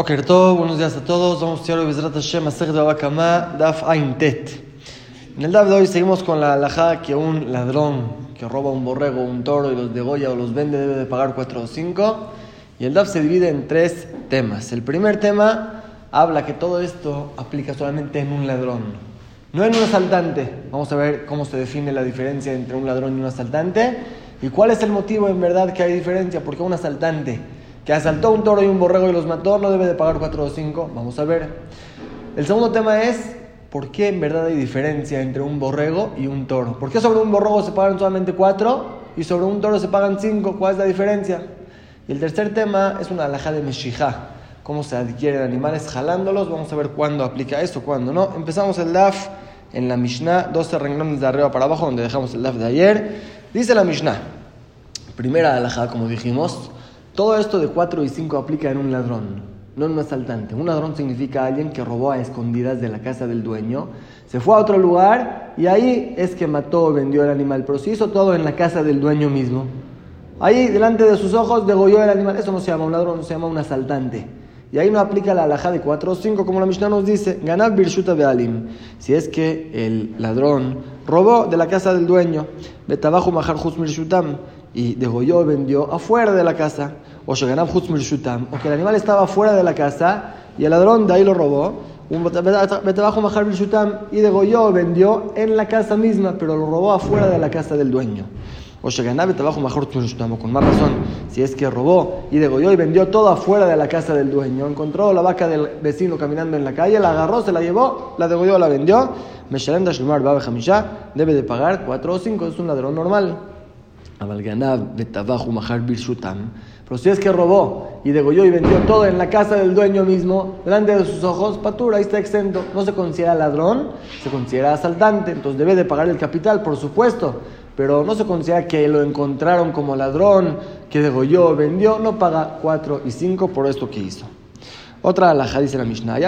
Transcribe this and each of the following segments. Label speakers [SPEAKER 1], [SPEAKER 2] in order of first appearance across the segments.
[SPEAKER 1] Todo, buenos días a todos. Vamos a estudiar Bezrat Hashem Masech de Abakama, Daf Ain Tet. En el Daf de hoy seguimos con la alajá que un ladrón que roba un borrego, un toro y los degolla o los vende debe de pagar 4 o 5. Y el Daf se divide en tres temas. El primer tema habla que todo esto aplica solamente en un ladrón, no en un asaltante. Vamos a ver cómo se define la diferencia entre un ladrón y un asaltante y cuál es el motivo en verdad que hay diferencia. Porque un asaltante que asaltó un toro y un borrego y los mató, no debe de pagar 4 o 5. Vamos a ver. El segundo tema es por qué en verdad hay diferencia entre un borrego y un toro. ¿Por qué sobre un borrego se pagan solamente 4 y sobre un toro se pagan 5? ¿Cuál es la diferencia? Y el tercer tema es una alhaja de Meshijá. Cómo se adquieren animales jalándolos. Vamos a ver cuándo aplica esto, cuándo no. Empezamos el DAF en la Mishnah, 12 renglones de arriba para abajo, donde dejamos el DAF de ayer. Dice la Mishnah, primera alhaja, como dijimos, todo esto de 4 y 5 aplica en un ladrón, no en un asaltante. Un ladrón significa alguien que robó a escondidas de la casa del dueño, se fue a otro lugar y ahí es que mató o vendió el animal, pero se hizo todo en la casa del dueño mismo. Ahí, delante de sus ojos, degolló el animal. Eso no se llama un ladrón, se llama un asaltante. Y ahí no aplica la alhaja de 4 o 5, como la Mishnah nos dice, ganar birshuta bealim. Si es que el ladrón robó de la casa del dueño, betabajo majar juz mirshutam, y degolló, vendió afuera de la casa, o o que el animal estaba fuera de la casa y el ladrón de ahí lo robó, y degolló, vendió en la casa misma, pero lo robó afuera de la casa del dueño. O Mahar Shutam, con más razón, si es que robó y degolló y vendió todo afuera de la casa del dueño, encontró la vaca del vecino caminando en la calle, la agarró, se la llevó, la degolló, la vendió, Meshalem Dashumar Babe debe de pagar 4 o 5, es un ladrón normal. Pero si es que robó y degolló y vendió todo en la casa del dueño mismo, delante de sus ojos, patura, ahí está exento. No se considera ladrón, se considera asaltante, entonces debe de pagar el capital, por supuesto. Pero no se considera que lo encontraron como ladrón, que degolló, vendió, no paga 4 y 5 por esto que hizo. Otra alhaja dice la Mishnah,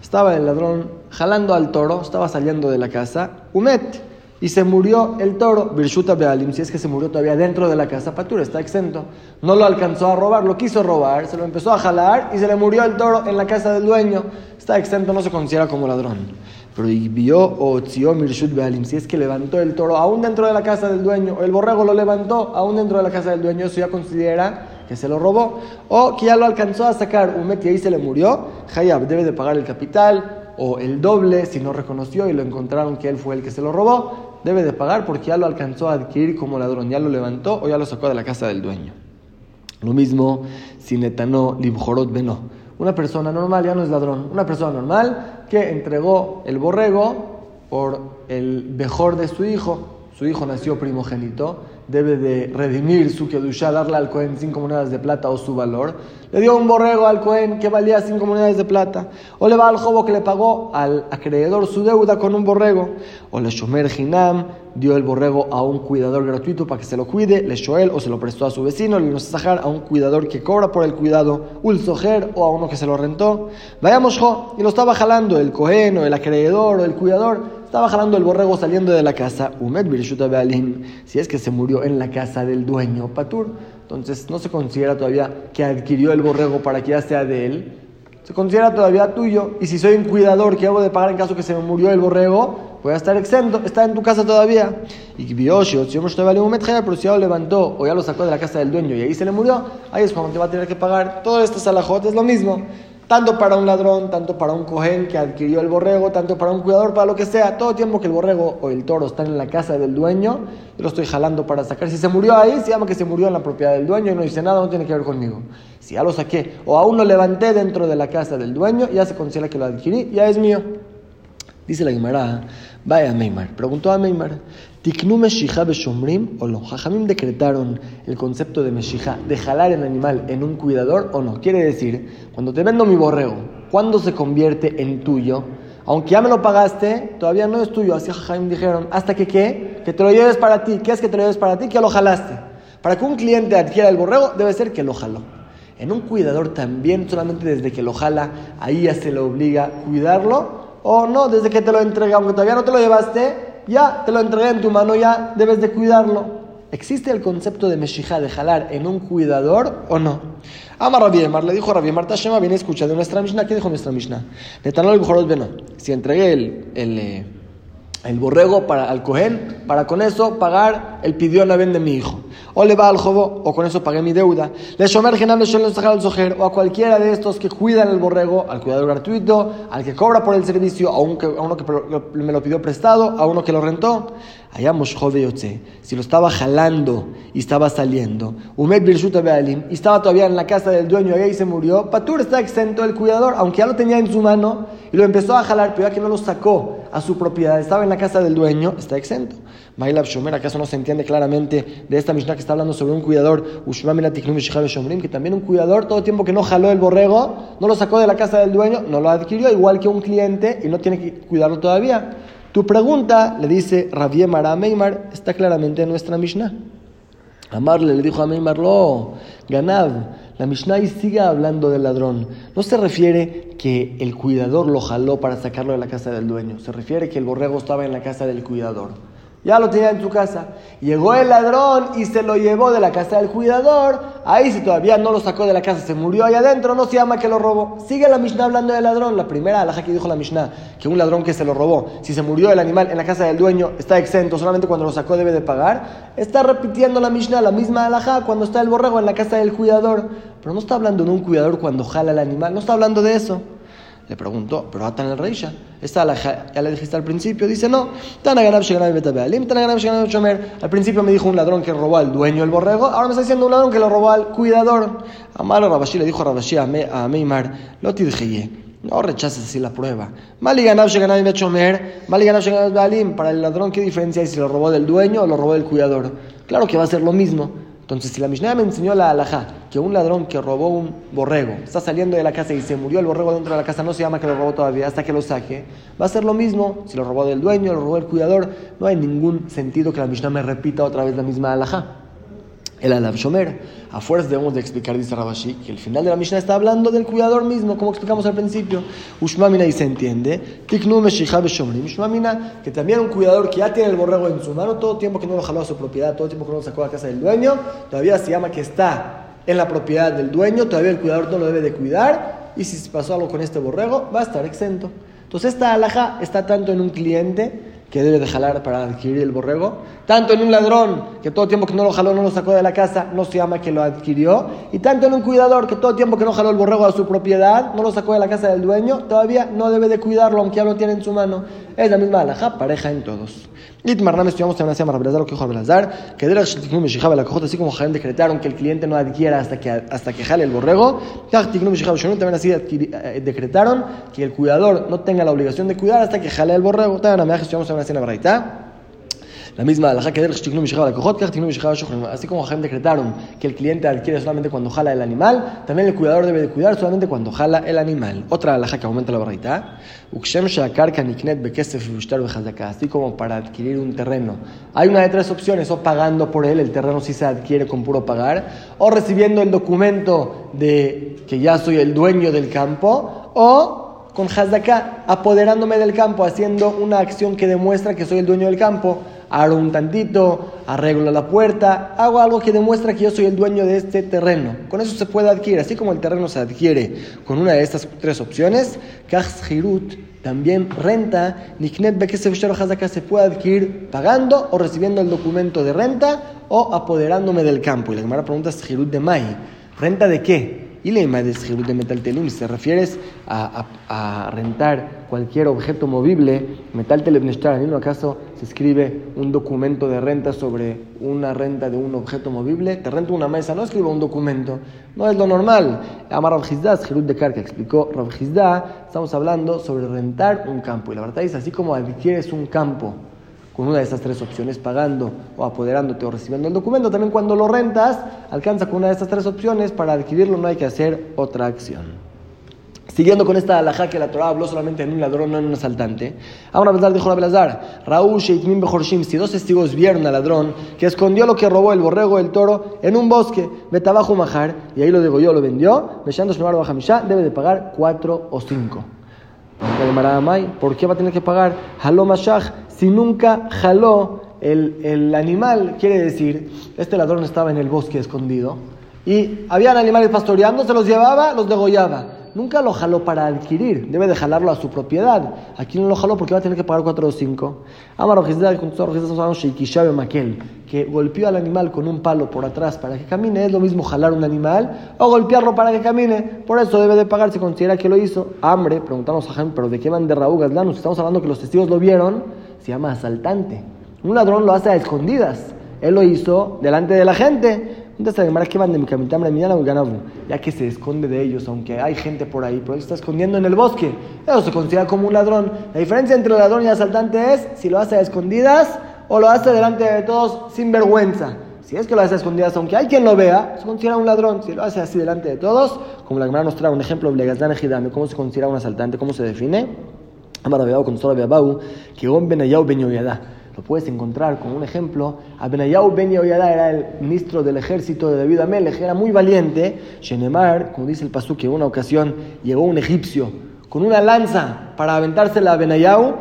[SPEAKER 1] Estaba el ladrón jalando al toro, estaba saliendo de la casa, Umet y se murió el toro, Birshuta Bealim, si es que se murió todavía dentro de la casa, Patura está exento. No lo alcanzó a robar, lo quiso robar, se lo empezó a jalar y se le murió el toro en la casa del dueño. Está exento, no se considera como ladrón. Pero vio o Mirshut Bealim, si es que levantó el toro aún dentro de la casa del dueño, el borrego lo levantó aún dentro de la casa del dueño, eso ya considera que se lo robó, o que ya lo alcanzó a sacar un met y se le murió, Hayab debe de pagar el capital o el doble si no reconoció y lo encontraron que él fue el que se lo robó, debe de pagar porque ya lo alcanzó a adquirir como ladrón, ya lo levantó o ya lo sacó de la casa del dueño. Lo mismo si netanó libjorot beno. Una persona normal ya no es ladrón. Una persona normal que entregó el borrego por el mejor de su hijo. Su hijo nació primogénito debe de redimir su kedusha, darle al Cohen cinco monedas de plata o su valor. Le dio un borrego al Cohen que valía cinco monedas de plata. O le va al jobo que le pagó al acreedor su deuda con un borrego. O le shomer hinam, dio el borrego a un cuidador gratuito para que se lo cuide. Le shoel o se lo prestó a su vecino. Le sajar a un cuidador que cobra por el cuidado. Ul sojer o a uno que se lo rentó. Vayamos jo, y lo estaba jalando el Cohen o el acreedor o el cuidador estaba jalando el borrego saliendo de la casa, Umed si es que se murió en la casa del dueño Patur, entonces no se considera todavía que adquirió el borrego para que ya sea de él, se considera todavía tuyo, y si soy un cuidador que hago de pagar en caso que se me murió el borrego, voy a estar exento, está en tu casa todavía. Y pero si ya lo levantó o ya lo sacó de la casa del dueño y ahí se le murió, ahí es cuando te va a tener que pagar. Todo esto salajote es lo mismo tanto para un ladrón, tanto para un cojén que adquirió el borrego, tanto para un cuidador, para lo que sea, todo tiempo que el borrego o el toro están en la casa del dueño, yo lo estoy jalando para sacar. Si se murió ahí, se llama que se murió en la propiedad del dueño y no dice nada, no tiene que ver conmigo. Si ya lo saqué o aún lo levanté dentro de la casa del dueño, ya se considera que lo adquirí, ya es mío. Dice la Guimara, vaya Meimar, preguntó a Meimar, ¿Tiknu Meshija Beshomrim o no? Jajamim decretaron el concepto de Meshija, de jalar el animal en un cuidador o no. Quiere decir, cuando te vendo mi borrego, ¿cuándo se convierte en tuyo? Aunque ya me lo pagaste, todavía no es tuyo. Así Jajamim dijeron, ¿hasta que qué? Que te lo lleves para ti. ¿Qué es que te lo lleves para ti? Que lo jalaste. Para que un cliente adquiera el borrego, debe ser que lo jaló. En un cuidador también, solamente desde que lo jala, ahí ya se le obliga a cuidarlo. O no, desde que te lo entrega, aunque todavía no te lo llevaste, ya te lo entregué en tu mano, ya debes de cuidarlo. ¿Existe el concepto de meshijá, de jalar en un cuidador o no? Amar Rabbi le dijo Rabbi Tashema, viene escucha de nuestra Mishnah. ¿Qué dijo nuestra Mishnah? Netanol el Beno. Si entregué el, el, eh, el borrego para, al Cohen, para con eso pagar el pidió la vende de mi hijo. O le va al jobo, o con eso pagué mi deuda. Le shomer genal al o a cualquiera de estos que cuidan el borrego, al cuidador gratuito, al que cobra por el servicio, a, uno que, me lo pidió prestado, a uno que lo rentó. Allá Yotze, si lo estaba jalando y estaba saliendo, Umed Birshuta Bealim, y estaba todavía en la casa del dueño y ahí se murió, Patur está exento el cuidador, aunque ya lo tenía en su mano y lo empezó a jalar, pero ya que no lo sacó a su propiedad, estaba en la casa del dueño, está exento. Mailab Shomer, ¿acaso no se entiende claramente de esta Mishnah que está hablando sobre un cuidador, que también un cuidador, todo el tiempo que no jaló el borrego, no lo sacó de la casa del dueño, no lo adquirió, igual que un cliente y no tiene que cuidarlo todavía? Tu pregunta, le dice Rabiemar a Meimar, está claramente en nuestra Mishnah. Amarle le dijo a Meimar, lo, Ganav, la Mishnah sigue hablando del ladrón. No se refiere que el cuidador lo jaló para sacarlo de la casa del dueño, se refiere que el borrego estaba en la casa del cuidador. Ya lo tenía en su casa. Llegó el ladrón y se lo llevó de la casa del cuidador. Ahí si todavía no lo sacó de la casa, se murió ahí adentro, no se llama que lo robó. Sigue la Mishnah hablando del ladrón. La primera alhaja que dijo la Mishnah, que un ladrón que se lo robó, si se murió el animal en la casa del dueño, está exento, solamente cuando lo sacó debe de pagar. Está repitiendo la Mishnah, la misma alhaja, cuando está el borrego en la casa del cuidador. Pero no está hablando de un cuidador cuando jala el animal, no está hablando de eso. Le preguntó, pero Atan el Reisha, esta ya le dijiste al principio, dice no. Al principio me dijo un ladrón que robó al dueño el borrego, ahora me está diciendo un ladrón que lo robó al cuidador. Amaro Rabashi le dijo a Rabashi a, Meimar, lo no rechaces así la prueba. Para el ladrón, ¿qué diferencia hay si lo robó del dueño o lo robó del cuidador? Claro que va a ser lo mismo. Entonces, si la Mishnah me enseñó la alajá, que un ladrón que robó un borrego está saliendo de la casa y se murió el borrego dentro de la casa, no se llama que lo robó todavía hasta que lo saque, va a ser lo mismo. Si lo robó del dueño, lo robó del cuidador, no hay ningún sentido que la Mishnah me repita otra vez la misma alajá. El Alav Shomer. A fuerza debemos de explicar, dice Rabashi, que el final de la Mishnah está hablando del cuidador mismo, como explicamos al principio. Ushmamina y se entiende. Ushmamina, que también un cuidador que ya tiene el borrego en su mano, todo tiempo que no lo jaló a su propiedad, todo tiempo que no lo sacó a la casa del dueño, todavía se llama que está en la propiedad del dueño, todavía el cuidador no lo debe de cuidar, y si pasó algo con este borrego, va a estar exento. Entonces esta alhaja está tanto en un cliente que debe de jalar para adquirir el borrego, tanto en un ladrón que todo tiempo que no lo jaló no lo sacó de la casa, no se llama que lo adquirió, y tanto en un cuidador que todo tiempo que no jaló el borrego a su propiedad, no lo sacó de la casa del dueño, todavía no debe de cuidarlo aunque ya lo tiene en su mano. Es la misma alhaja, pareja en todos. Itmarnam estudiamos también hacia Marabelazar, que dijo Abelazar, que de la así como Jaén decretaron que el cliente no adquiera hasta que, hasta que jale el borrego, también así eh, decretaron que el cuidador no tenga la obligación de cuidar hasta que jale el borrego. También estudiamos también hacia la la misma alhaja que así como Jaime decretaron que el cliente adquiere solamente cuando jala el animal, también el cuidador debe de cuidar solamente cuando jala el animal. Otra alhaja que aumenta la barrita, así como para adquirir un terreno. Hay una de tres opciones, o pagando por él, el terreno si se adquiere con puro pagar, o recibiendo el documento de que ya soy el dueño del campo, o con Hazaka, apoderándome del campo, haciendo una acción que demuestra que soy el dueño del campo. Abro un tantito, arreglo la puerta, hago algo que demuestra que yo soy el dueño de este terreno. Con eso se puede adquirir, así como el terreno se adquiere con una de estas tres opciones, también renta, Niknet se puede adquirir pagando o recibiendo el documento de renta o apoderándome del campo. Y la primera pregunta es Hirut de Mai. ¿Renta de qué? Y le de metal telum, si se refieres a, a, rentar cualquier objeto movible, metal telebneshtar, ¿en acaso se escribe un documento de renta sobre una renta de un objeto movible? Te rento una mesa, no escribo un documento, no es lo normal. Amar Rabjizda, Jerut de que explicó Rabjizda, estamos hablando sobre rentar un campo. Y la verdad es así como adquieres un campo con una de estas tres opciones, pagando o apoderándote o recibiendo el documento. También cuando lo rentas, alcanza con una de estas tres opciones, para adquirirlo no hay que hacer otra acción. Siguiendo con esta alhaja que la Torah habló solamente en un ladrón, no en un asaltante. Ahora Belazar dijo a Belazar, Raúl Sheikmin Bejorshim, si dos testigos vieron al ladrón que escondió lo que robó el borrego, el toro, en un bosque, Betabajo Majar, y ahí lo yo, lo vendió, Meshando Shemar Bajamisha, debe de pagar cuatro o cinco. ¿Por qué va a tener que pagar? Halomashach si nunca jaló el, el animal, quiere decir, este ladrón estaba en el bosque escondido y habían animales pastoreando, se los llevaba, los degollaba. Nunca lo jaló para adquirir, debe de jalarlo a su propiedad. Aquí no lo jaló porque va a tener que pagar 4 o 5. que golpeó al animal con un palo por atrás para que camine, es lo mismo jalar un animal o golpearlo para que camine. Por eso debe de pagar, se considera que lo hizo. Hambre, preguntamos a Jaime, pero ¿de qué van de Raúl Lanus? Estamos hablando que los testigos lo vieron, se llama asaltante. Un ladrón lo hace a escondidas. Él lo hizo delante de la gente. de Ya que se esconde de ellos, aunque hay gente por ahí, pero él está escondiendo en el bosque. Eso se considera como un ladrón. La diferencia entre ladrón y asaltante es si lo hace a escondidas o lo hace delante de todos sin vergüenza. Si es que lo hace a escondidas, aunque hay quien lo vea, se considera un ladrón. Si lo hace así delante de todos, como la Gemara nos trae un ejemplo, ¿cómo se considera un asaltante? ¿Cómo se define? Amar con que lo puedes encontrar como un ejemplo. Abenayau Ben Yehoyada era el ministro del ejército de David Amelech, era muy valiente. Shenemar, como dice el pasú, que en una ocasión llegó un egipcio con una lanza para aventársela a Benayau,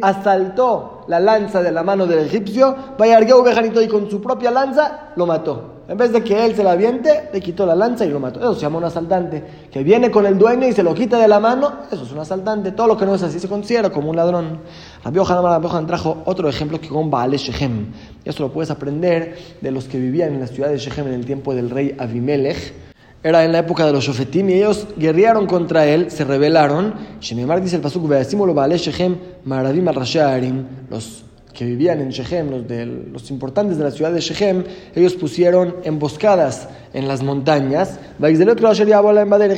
[SPEAKER 1] asaltó la lanza de la mano del egipcio, y con su propia lanza lo mató. En vez de que él se la aviente, le quitó la lanza y lo mató. Eso se llama un asaltante. Que viene con el dueño y se lo quita de la mano, eso es un asaltante. Todo lo que no es así se considera como un ladrón. Rabbi Yohanan trajo otro ejemplo que con Baal Shechem. Eso lo puedes aprender de los que vivían en la ciudad de Shechem en el tiempo del rey Abimelech. Era en la época de los Shofetim y ellos guerrearon contra él, se rebelaron. Shemimar dice el pasuk, Shechem, Maradim al Los que vivían en Shechem, los, de, los importantes de la ciudad de Shechem, ellos pusieron emboscadas en las montañas.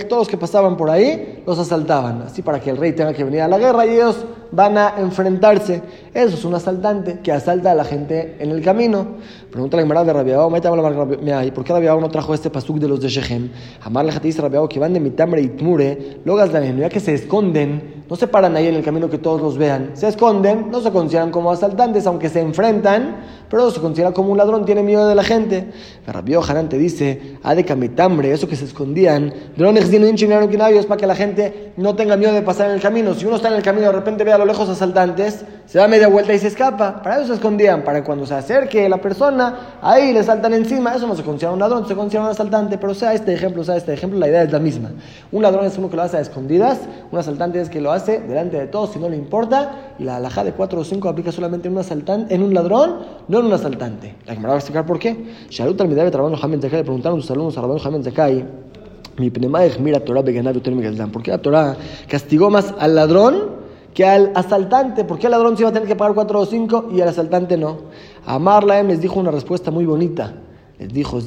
[SPEAKER 1] Todos que pasaban por ahí los asaltaban, así para que el rey tenga que venir a la guerra y ellos van a enfrentarse. Eso es un asaltante que asalta a la gente en el camino. Pregunta la Gemara de Rabiao, ¿por qué Rabiao no trajo este pasuk de los de Shechem? Amar la dice Rabiao que van de Mitamre y Tmure, logas ya que se esconden, no se paran ahí en el camino que todos los vean, se esconden, no se consideran como asaltantes, aunque se enfrentan, pero se considera como un ladrón, tiene miedo de la gente. Rabiao Hanan te dice, ha de Mitambre, eso que se escondían, es para que la gente no tenga miedo de pasar en el camino. Si uno está en el camino de repente ve a lo lejos asaltantes, se da media vuelta y se escapa. Para eso se escondían, para cuando se acerque la persona, ahí le saltan encima. Eso no se considera un ladrón, se considera un asaltante. Pero sea este ejemplo, sea este ejemplo, la idea es la misma. Un ladrón es uno que lo hace a escondidas, un asaltante es que lo hace delante de todos si no le importa. Y la alhaja de 4 o 5 aplica solamente en un, asaltante, en un ladrón, no en un asaltante. La me va a explicar por qué. Shalut al de trabajo le preguntaron a sus alumnos a Rabban Jamen Zakai. Mi mira Torah ¿Por qué la Torah castigó más al ladrón que al asaltante, ¿por qué el ladrón se iba a tener que pagar cuatro o cinco y el asaltante no? Amar Laem les dijo una respuesta muy bonita. Les dijo,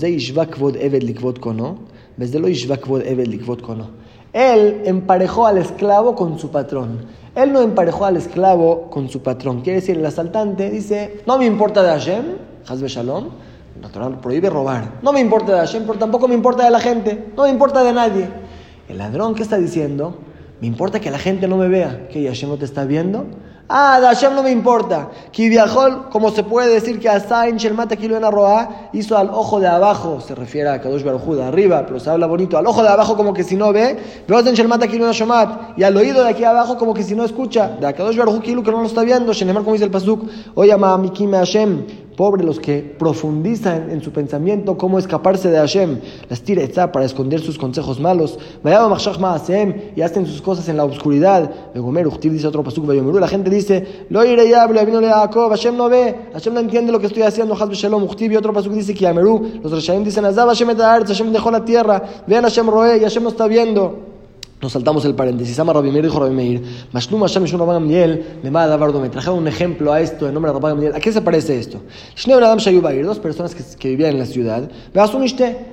[SPEAKER 1] Él emparejó al esclavo con su patrón. Él no emparejó al esclavo con su patrón. Quiere decir, el asaltante dice, no me importa de Hashem, Hazbe Shalom, natural prohíbe robar. No me importa de Hashem, pero tampoco me importa de la gente, no me importa de nadie. El ladrón, ¿qué está diciendo? Me importa que la gente no me vea. ¿Que Hashem no te está viendo? Ah, de Hashem no me importa. viajó, como se puede decir que Asain Shelmata Roa hizo al ojo de abajo, se refiere a Kadosh Baruj de arriba, pero se habla bonito, al ojo de abajo como que si no ve, y al oído de aquí abajo como que si no escucha, de Kadosh Baruj que no lo está viendo, Shenemar como dice el Pasuk, oye, Mikime Hashem, Pobre los que profundizan en su pensamiento cómo escaparse de Hashem. Las tira para esconder sus consejos malos. Y hacen sus cosas en la oscuridad. dice otro pasuk. La gente dice, lo iré Hashem no ve, Hashem no entiende lo que estoy haciendo. Y otro pasuk dice Los Rashaim dicen, Hashem dejó la tierra. Vean Hashem roe y Hashem no está viendo. Nos saltamos el paréntesis. Ama Rabbi Meir dijo Rabbi Meir. Mashnum Hashem Mishun Rabban Gamliel. Le va a Me trajeron un ejemplo a esto en nombre de Rabban Gamliel. ¿A qué se parece esto? Shneu Adam Shayubair. Dos personas que, vivían en la ciudad.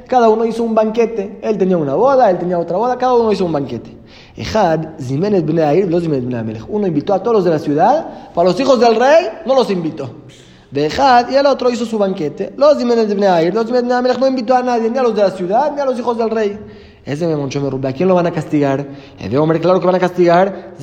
[SPEAKER 1] Cada uno hizo un banquete. Él tenía una boda, él tenía otra boda. Cada uno hizo un banquete. Ejad, Zimenes Bnei los Zimenes Bnei Uno invitó a todos los de la ciudad. Para los hijos del rey, no los invitó. De Ejad, y el otro hizo su banquete. Los Zimenes Bnei los Zimenes Bnei no invitó a nadie, ni a los de la ciudad, ni a los hijos del rey. Ese me monchó me ¿A quién lo van a castigar? El hombre, claro que van a castigar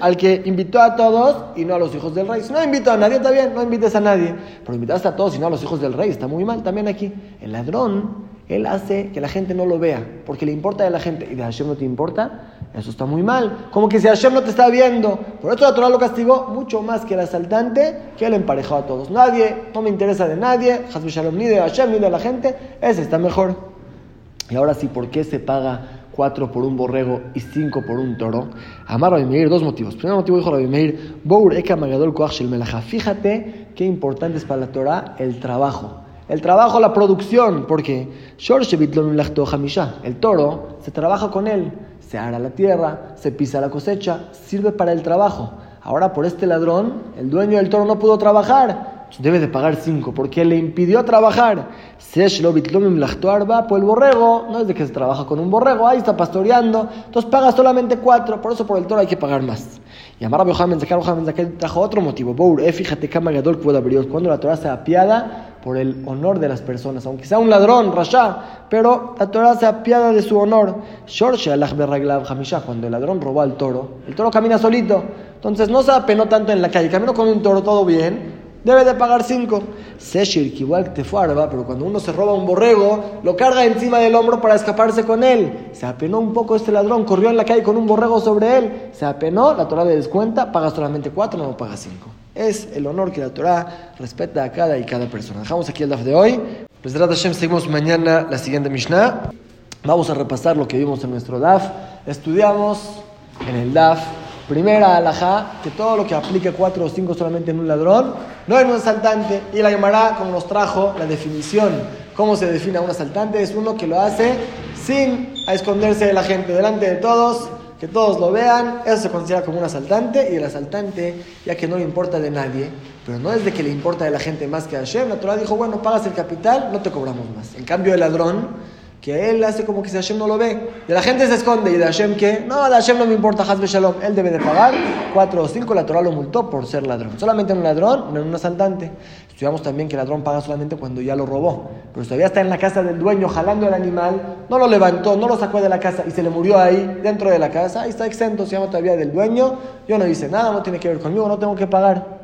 [SPEAKER 1] al que invitó a todos y no a los hijos del rey. Si no invitó a nadie, está bien, no invites a nadie. Pero invitaste a todos y no a los hijos del rey, está muy mal también aquí. El ladrón, él hace que la gente no lo vea, porque le importa a la gente y de Hashem no te importa. Eso está muy mal. Como que si Hashem no te está viendo. Por eso la Torah lo castigó mucho más que el asaltante que él emparejó a todos. Nadie, no me interesa de nadie, Shalom, ni de Hashem ni de la gente. Ese está mejor. Y ahora sí, ¿por qué se paga cuatro por un borrego y cinco por un toro? Amar Rabbi Meir, dos motivos. Primer motivo dijo Rabbi Meir, Bour Eka Magadol Shel Melacha. Fíjate qué importante es para la Torah el trabajo. El trabajo, la producción, porque el toro se trabaja con él, se ara la tierra, se pisa la cosecha, sirve para el trabajo. Ahora por este ladrón, el dueño del toro no pudo trabajar, debe de pagar cinco, porque le impidió trabajar. Por el borrego, no es de que se trabaja con un borrego, ahí está pastoreando, entonces paga solamente cuatro, por eso por el toro hay que pagar más. Y Amar Rabbi Yohanan trajo otro motivo. Bour, eh, fíjate, Kamagadol. Cuando la Torah se apiada por el honor de las personas, aunque sea un ladrón, rasha, pero la Torah se apiada de su honor. Cuando el ladrón robó al toro, el toro camina solito, entonces no se apenó tanto en la calle, caminó con un toro todo bien, debe de pagar cinco. Seshir, que igual te fuarba, pero cuando uno se roba un borrego, lo carga encima del hombro para escaparse con él. Se apenó un poco este ladrón, corrió en la calle con un borrego sobre él, se apenó, la Torah le descuenta, paga solamente cuatro, no paga cinco. Es el honor que la Torah respeta a cada y cada persona. Dejamos aquí el DAF de hoy. Pues Hashem, seguimos mañana la siguiente Mishnah. Vamos a repasar lo que vimos en nuestro DAF. Estudiamos en el DAF Primera alajá, que todo lo que aplique cuatro o cinco solamente en un ladrón, no en un asaltante. Y la llamará, como nos trajo la definición, cómo se define a un asaltante, es uno que lo hace sin esconderse de la gente, delante de todos, que todos lo vean. Eso se considera como un asaltante. Y el asaltante, ya que no le importa de nadie, pero no es de que le importa de la gente más que a Hashem, la Torah dijo, bueno, pagas el capital, no te cobramos más. En cambio, el ladrón que él hace como que si Hashem no lo ve. De la gente se esconde y de Hashem que, no, de Hashem no me importa, Hasbe Shalom, él debe de pagar cuatro o cinco, la Torah lo multó por ser ladrón. Solamente en un ladrón, no en un asaltante. Estudiamos también que el ladrón paga solamente cuando ya lo robó. Pero todavía está en la casa del dueño jalando el animal, no lo levantó, no lo sacó de la casa y se le murió ahí, dentro de la casa, ahí está exento, se llama todavía del dueño, yo no hice nada, no tiene que ver conmigo, no tengo que pagar.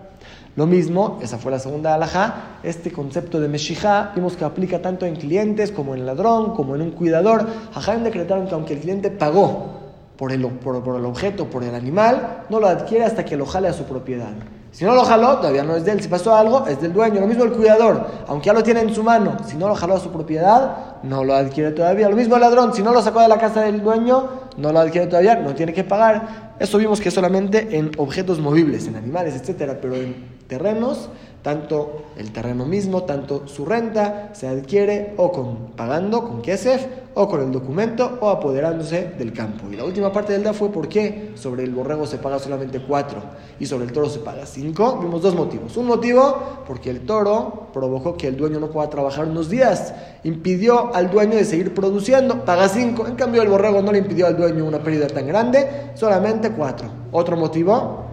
[SPEAKER 1] Lo mismo, esa fue la segunda alhaja, este concepto de Meshijá vimos que aplica tanto en clientes como en ladrón, como en un cuidador. Hajaim decretaron que aunque el cliente pagó por el, por, el objeto, por el animal, no lo adquiere hasta que lo jale a su propiedad. Si no lo jaló, todavía no es de él. Si pasó algo, es del dueño. Lo mismo el cuidador, aunque ya lo tiene en su mano, si no lo jaló a su propiedad, no lo adquiere todavía. Lo mismo el ladrón, si no lo sacó de la casa del dueño, no lo adquiere todavía, no tiene que pagar. Eso vimos que solamente en objetos movibles, en animales, etcétera, pero en terrenos, tanto el terreno mismo, tanto su renta se adquiere o con pagando con Kesef o con el documento o apoderándose del campo. Y la última parte del DA fue por qué sobre el borrego se paga solamente cuatro y sobre el toro se paga cinco. Vimos dos motivos. Un motivo porque el toro provocó que el dueño no pueda trabajar unos días, impidió al dueño de seguir produciendo, paga cinco. En cambio el borrego no le impidió al dueño una pérdida tan grande, solamente cuatro. Otro motivo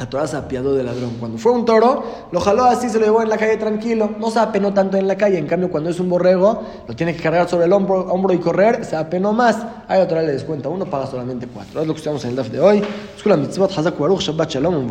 [SPEAKER 1] la Torah se apiadó del ladrón. Cuando fue un toro, lo jaló así, se lo llevó en la calle tranquilo. No se apenó tanto en la calle. En cambio, cuando es un borrego, lo tiene que cargar sobre el hombro, hombro y correr, se apenó más. Ahí otra le descuenta uno, paga solamente cuatro. Es lo que estamos en el DAF de hoy. Shabbat Shalom,